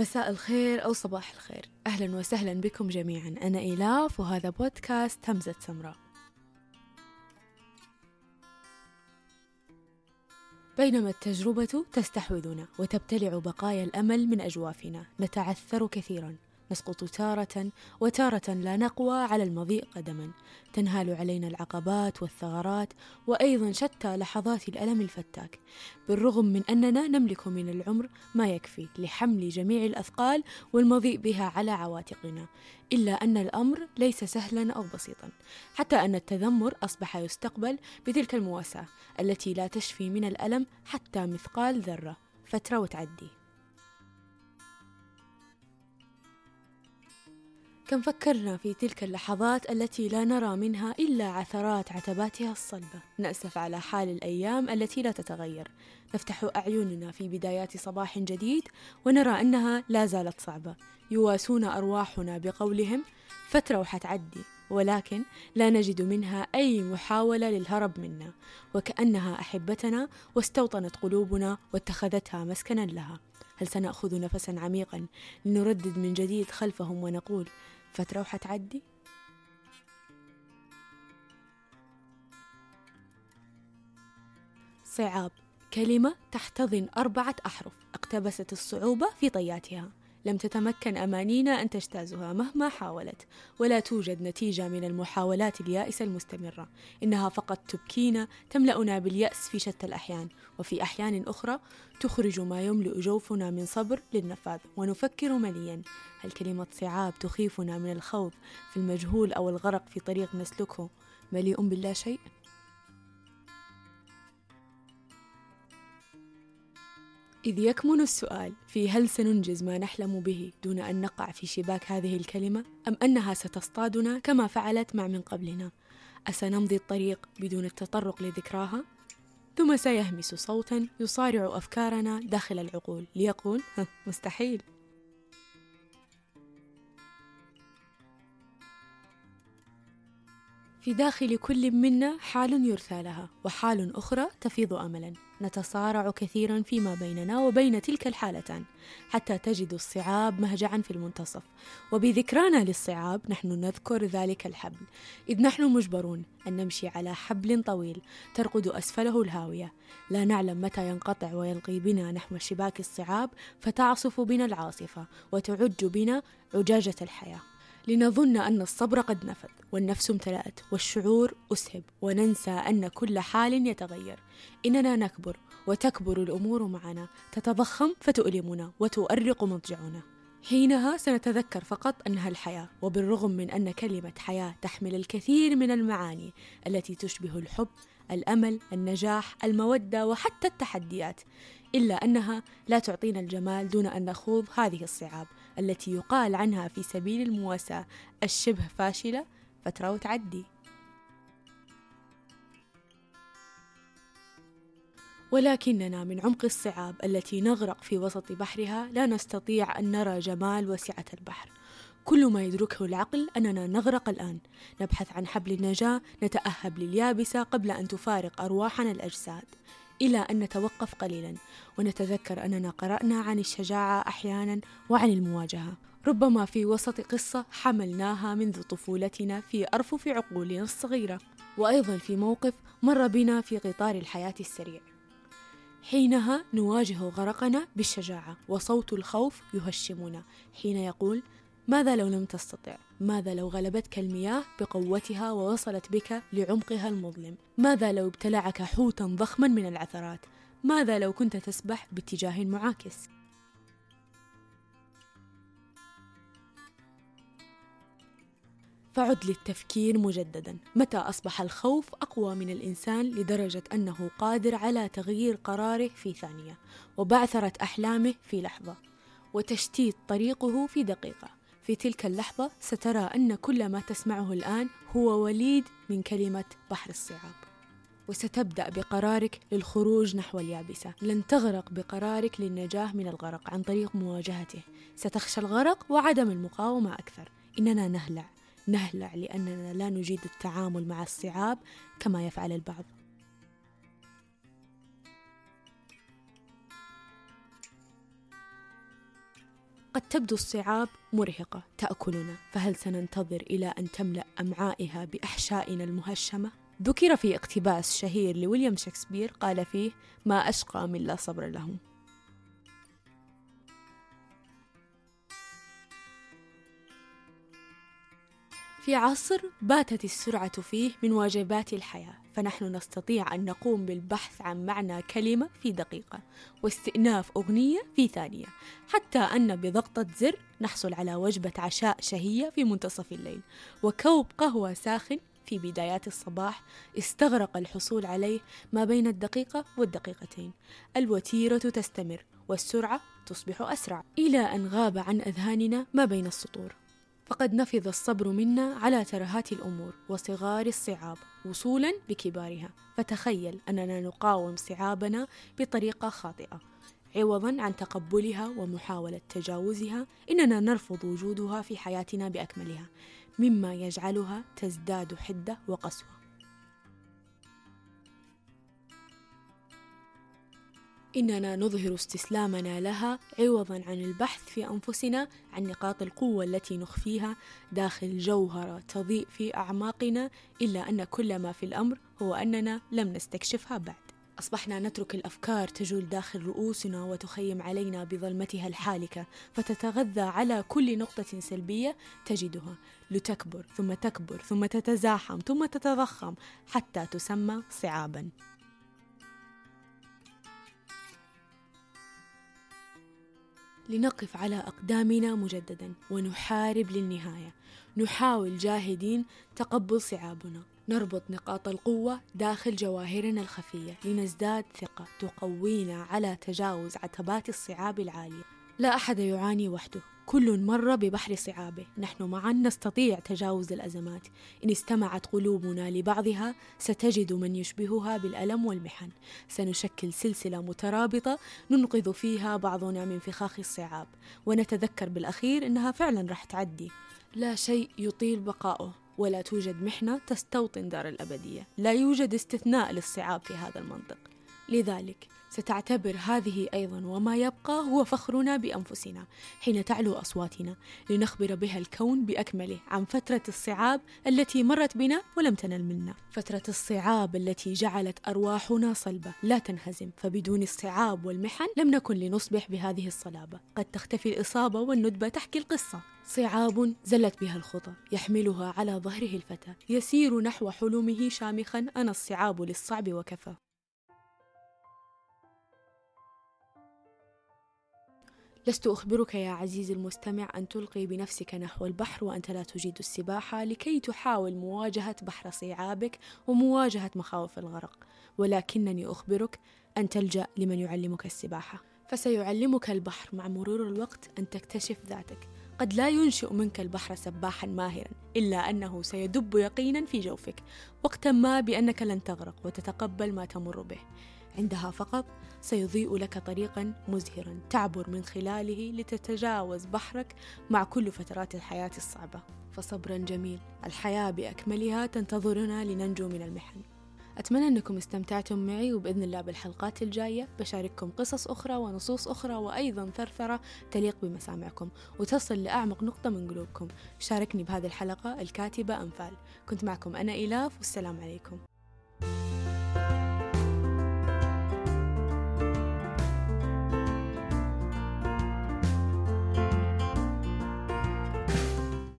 مساء الخير أو صباح الخير. أهلا وسهلا بكم جميعا. أنا إيلاف وهذا بودكاست همزة سمراء. بينما التجربة تستحوذنا وتبتلع بقايا الأمل من أجوافنا نتعثر كثيرا. نسقط تارة وتارة لا نقوى على المضيء قدما. تنهال علينا العقبات والثغرات وأيضا شتى لحظات الألم الفتاك. بالرغم من أننا نملك من العمر ما يكفي لحمل جميع الأثقال والمضي بها على عواتقنا إلا أن الأمر ليس سهلا أو بسيطا. حتى أن التذمر أصبح يستقبل بتلك المواساة التي لا تشفي من الألم حتى مثقال ذرة. فترة وتعدي. كم فكرنا في تلك اللحظات التي لا نرى منها إلا عثرات عتباتها الصلبة. نأسف على حال الأيام التي لا تتغير. نفتح أعيننا في بدايات صباح جديد ونرى أنها لا زالت صعبة. يواسون أرواحنا بقولهم فترة وحتعدي ولكن لا نجد منها أي محاولة للهرب منا. وكأنها أحبتنا واستوطنت قلوبنا واتخذتها مسكنا لها. هل سنأخذ نفسا عميقا؟ لنردد من جديد خلفهم ونقول فترة وحتعدي صعاب. كلمة تحتضن أربعة أحرف. اقتبست الصعوبة في طياتها. لم تتمكن أمانينا أن تجتازها مهما حاولت ولا توجد نتيجة من المحاولات اليائسة المستمرة. إنها فقط تبكينا تملأنا باليأس في شتى الأحيان. وفي أحيان أخرى تخرج ما يملئ جوفنا من صبر للنفاذ. ونفكر مليا هل كلمة صعاب تخيفنا من الخوض في المجهول أو الغرق في طريق نسلكه؟ مليء باللا شيء؟ إذ يكمن السؤال في هل سننجز ما نحلم به دون أن نقع في شباك هذه الكلمة؟ أم أنها ستصطادنا كما فعلت مع من قبلنا؟ أسنمضي الطريق بدون التطرق لذكراها؟ ثم سيهمس صوتا يصارع أفكارنا داخل العقول ليقول مستحيل. في داخل كل منا حال يرثى لها وحال أخرى تفيض أملا. نتصارع كثيرا فيما بيننا وبين تلك الحالتان حتى تجد الصعاب مهجعا في المنتصف. وبذكرانا للصعاب نحن نذكر ذلك الحبل. إذ نحن مجبرون أن نمشي على حبل طويل ترقد أسفله الهاوية. لا نعلم متى ينقطع ويلقي بنا نحو شباك الصعاب فتعصف بنا العاصفة وتعج بنا عجاجة الحياة. لنظن أن الصبر قد نفذ والنفس امتلأت والشعور أسهب وننسى أن كل حال يتغير. إننا نكبر وتكبر الأمور معنا تتضخم فتؤلمنا وتؤرق مضجعنا. حينها سنتذكر فقط أنها الحياة وبالرغم من أن كلمة حياة تحمل الكثير من المعاني التي تشبه الحب الأمل النجاح المودة وحتى التحديات إلا أنها لا تعطينا الجمال دون أن نخوض هذه الصعاب. التي يقال عنها في سبيل المواساة. الشبه فاشلة فترة وتعدي. ولكننا من عمق الصعاب التي نغرق في وسط بحرها لا نستطيع أن نرى جمال وسعه البحر. كل ما يدركه العقل أننا نغرق الآن. نبحث عن حبل النجاة نتأهب لليابسة قبل أن تفارق أرواحنا الأجساد. إلى أن نتوقف قليلا ونتذكر أننا قرأنا عن الشجاعة أحيانا وعن المواجهة. ربما في وسط قصة حملناها منذ طفولتنا في أرفف عقولنا الصغيرة وأيضا في موقف مر بنا في قطار الحياة السريع. حينها نواجه غرقنا بالشجاعة وصوت الخوف يهشمنا. حين يقول ماذا لو لم تستطع؟ ماذا لو غلبتك المياه بقوتها ووصلت بك لعمقها المظلم؟ ماذا لو ابتلعك حوتا ضخما من العثرات؟ ماذا لو كنت تسبح باتجاه معاكس؟ فعد للتفكير مجددا. متى أصبح الخوف أقوى من الإنسان لدرجة أنه قادر على تغيير قراره في ثانية وبعثرة أحلامه في لحظة وتشتيت طريقه في دقيقة. في تلك اللحظة سترى أن كل ما تسمعه الآن هو وليد من كلمة بحر الصعاب. وستبدأ بقرارك للخروج نحو اليابسة. لن تغرق بقرارك للنجاة من الغرق عن طريق مواجهته. ستخشى الغرق وعدم المقاومة أكثر. إننا نهلع. نهلع لأننا لا نجيد التعامل مع الصعاب كما يفعل البعض. قد تبدو الصعاب مرهقة تأكلنا فهل سننتظر إلى أن تملأ أمعائها بأحشائنا المهشمة؟ ذكر في اقتباس شهير لويليام شكسبير قال فيه ما أشقى من لا صبر لهم في عصر باتت السرعة فيه من واجبات الحياة فنحن نستطيع أن نقوم بالبحث عن معنى كلمة في دقيقة واستئناف أغنية في ثانية حتى أن بضغطة زر نحصل على وجبة عشاء شهية في منتصف الليل وكوب قهوة ساخن في بدايات الصباح استغرق الحصول عليه ما بين الدقيقة والدقيقتين. الوتيرة تستمر والسرعة تصبح أسرع إلى أن غاب عن أذهاننا ما بين السطور. فقد نفذ الصبر منا على ترهات الأمور وصغار الصعاب وصولا بكبارها فتخيل أننا نقاوم صعابنا بطريقة خاطئة. عوضا عن تقبلها ومحاولة تجاوزها إننا نرفض وجودها في حياتنا بأكملها. مما يجعلها تزداد حدة وقسوة. إننا نظهر استسلامنا لها عوضا عن البحث في أنفسنا عن نقاط القوة التي نخفيها داخل جوهرة تضيء في أعماقنا إلا أن كل ما في الأمر هو أننا لم نستكشفها بعد. أصبحنا نترك الأفكار تجول داخل رؤوسنا وتخيم علينا بظلمتها الحالكة فتتغذى على كل نقطة سلبية تجدها. لتكبر ثم تكبر ثم تتزاحم ثم تتضخم حتى تسمى صعابا. لنقف على أقدامنا مجددا ونحارب للنهاية. نحاول جاهدين تقبل صعابنا. نربط نقاط القوة داخل جواهرنا الخفية لنزداد ثقة تقوينا على تجاوز عتبات الصعاب العالية. لا أحد يعاني وحده. كل مر ببحر صعابة. نحن معا نستطيع تجاوز الأزمات. إن استمعت قلوبنا لبعضها ستجد من يشبهها بالألم والمحن. سنشكل سلسلة مترابطة ننقذ فيها بعضنا من فخاخ الصعاب. ونتذكر بالأخير إنها فعلا رح تعدي. لا شيء يطيل بقاؤه ولا توجد محنة تستوطن دار الأبدية. لا يوجد استثناء للصعاب في هذا المنطق. لذلك ستعتبر هذه أيضا وما يبقى هو فخرنا بأنفسنا حين تعلو أصواتنا لنخبر بها الكون بأكمله عن فترة الصعاب التي مرت بنا ولم تنل منا. فترة الصعاب التي جعلت أرواحنا صلبة لا تنهزم فبدون الصعاب والمحن لم نكن لنصبح بهذه الصلابة. قد تختفي الإصابة والندبة تحكي القصة. صعاب زلت بها الخطى يحملها على ظهره الفتى يسير نحو حلمه شامخا أنا الصعاب للصعب وكفى. لست أخبرك يا عزيزي المستمع أن تلقي بنفسك نحو البحر وأنت لا تجيد السباحة لكي تحاول مواجهة بحر صعابك ومواجهة مخاوف الغرق. ولكنني أخبرك أن تلجأ لمن يعلمك السباحة. فسيعلمك البحر مع مرور الوقت أن تكتشف ذاتك. قد لا ينشئ منك البحر سباحا ماهرا إلا أنه سيدب يقينا في جوفك. وقتا ما بأنك لن تغرق وتتقبل ما تمر به. عندها فقط سيضيء لك طريقا مزهرا تعبر من خلاله لتتجاوز بحرك مع كل فترات الحياة الصعبة. فصبرا جميل الحياة بأكملها تنتظرنا لننجو من المحن. أتمنى أنكم استمتعتم معي وبإذن الله بالحلقات الجاية بشارككم قصص أخرى ونصوص أخرى وأيضا ثرثرة تليق بمسامعكم. وتصل لأعمق نقطة من قلوبكم. شاركني بهذه الحلقة الكاتبة أنفال. كنت معكم أنا إلاف والسلام عليكم.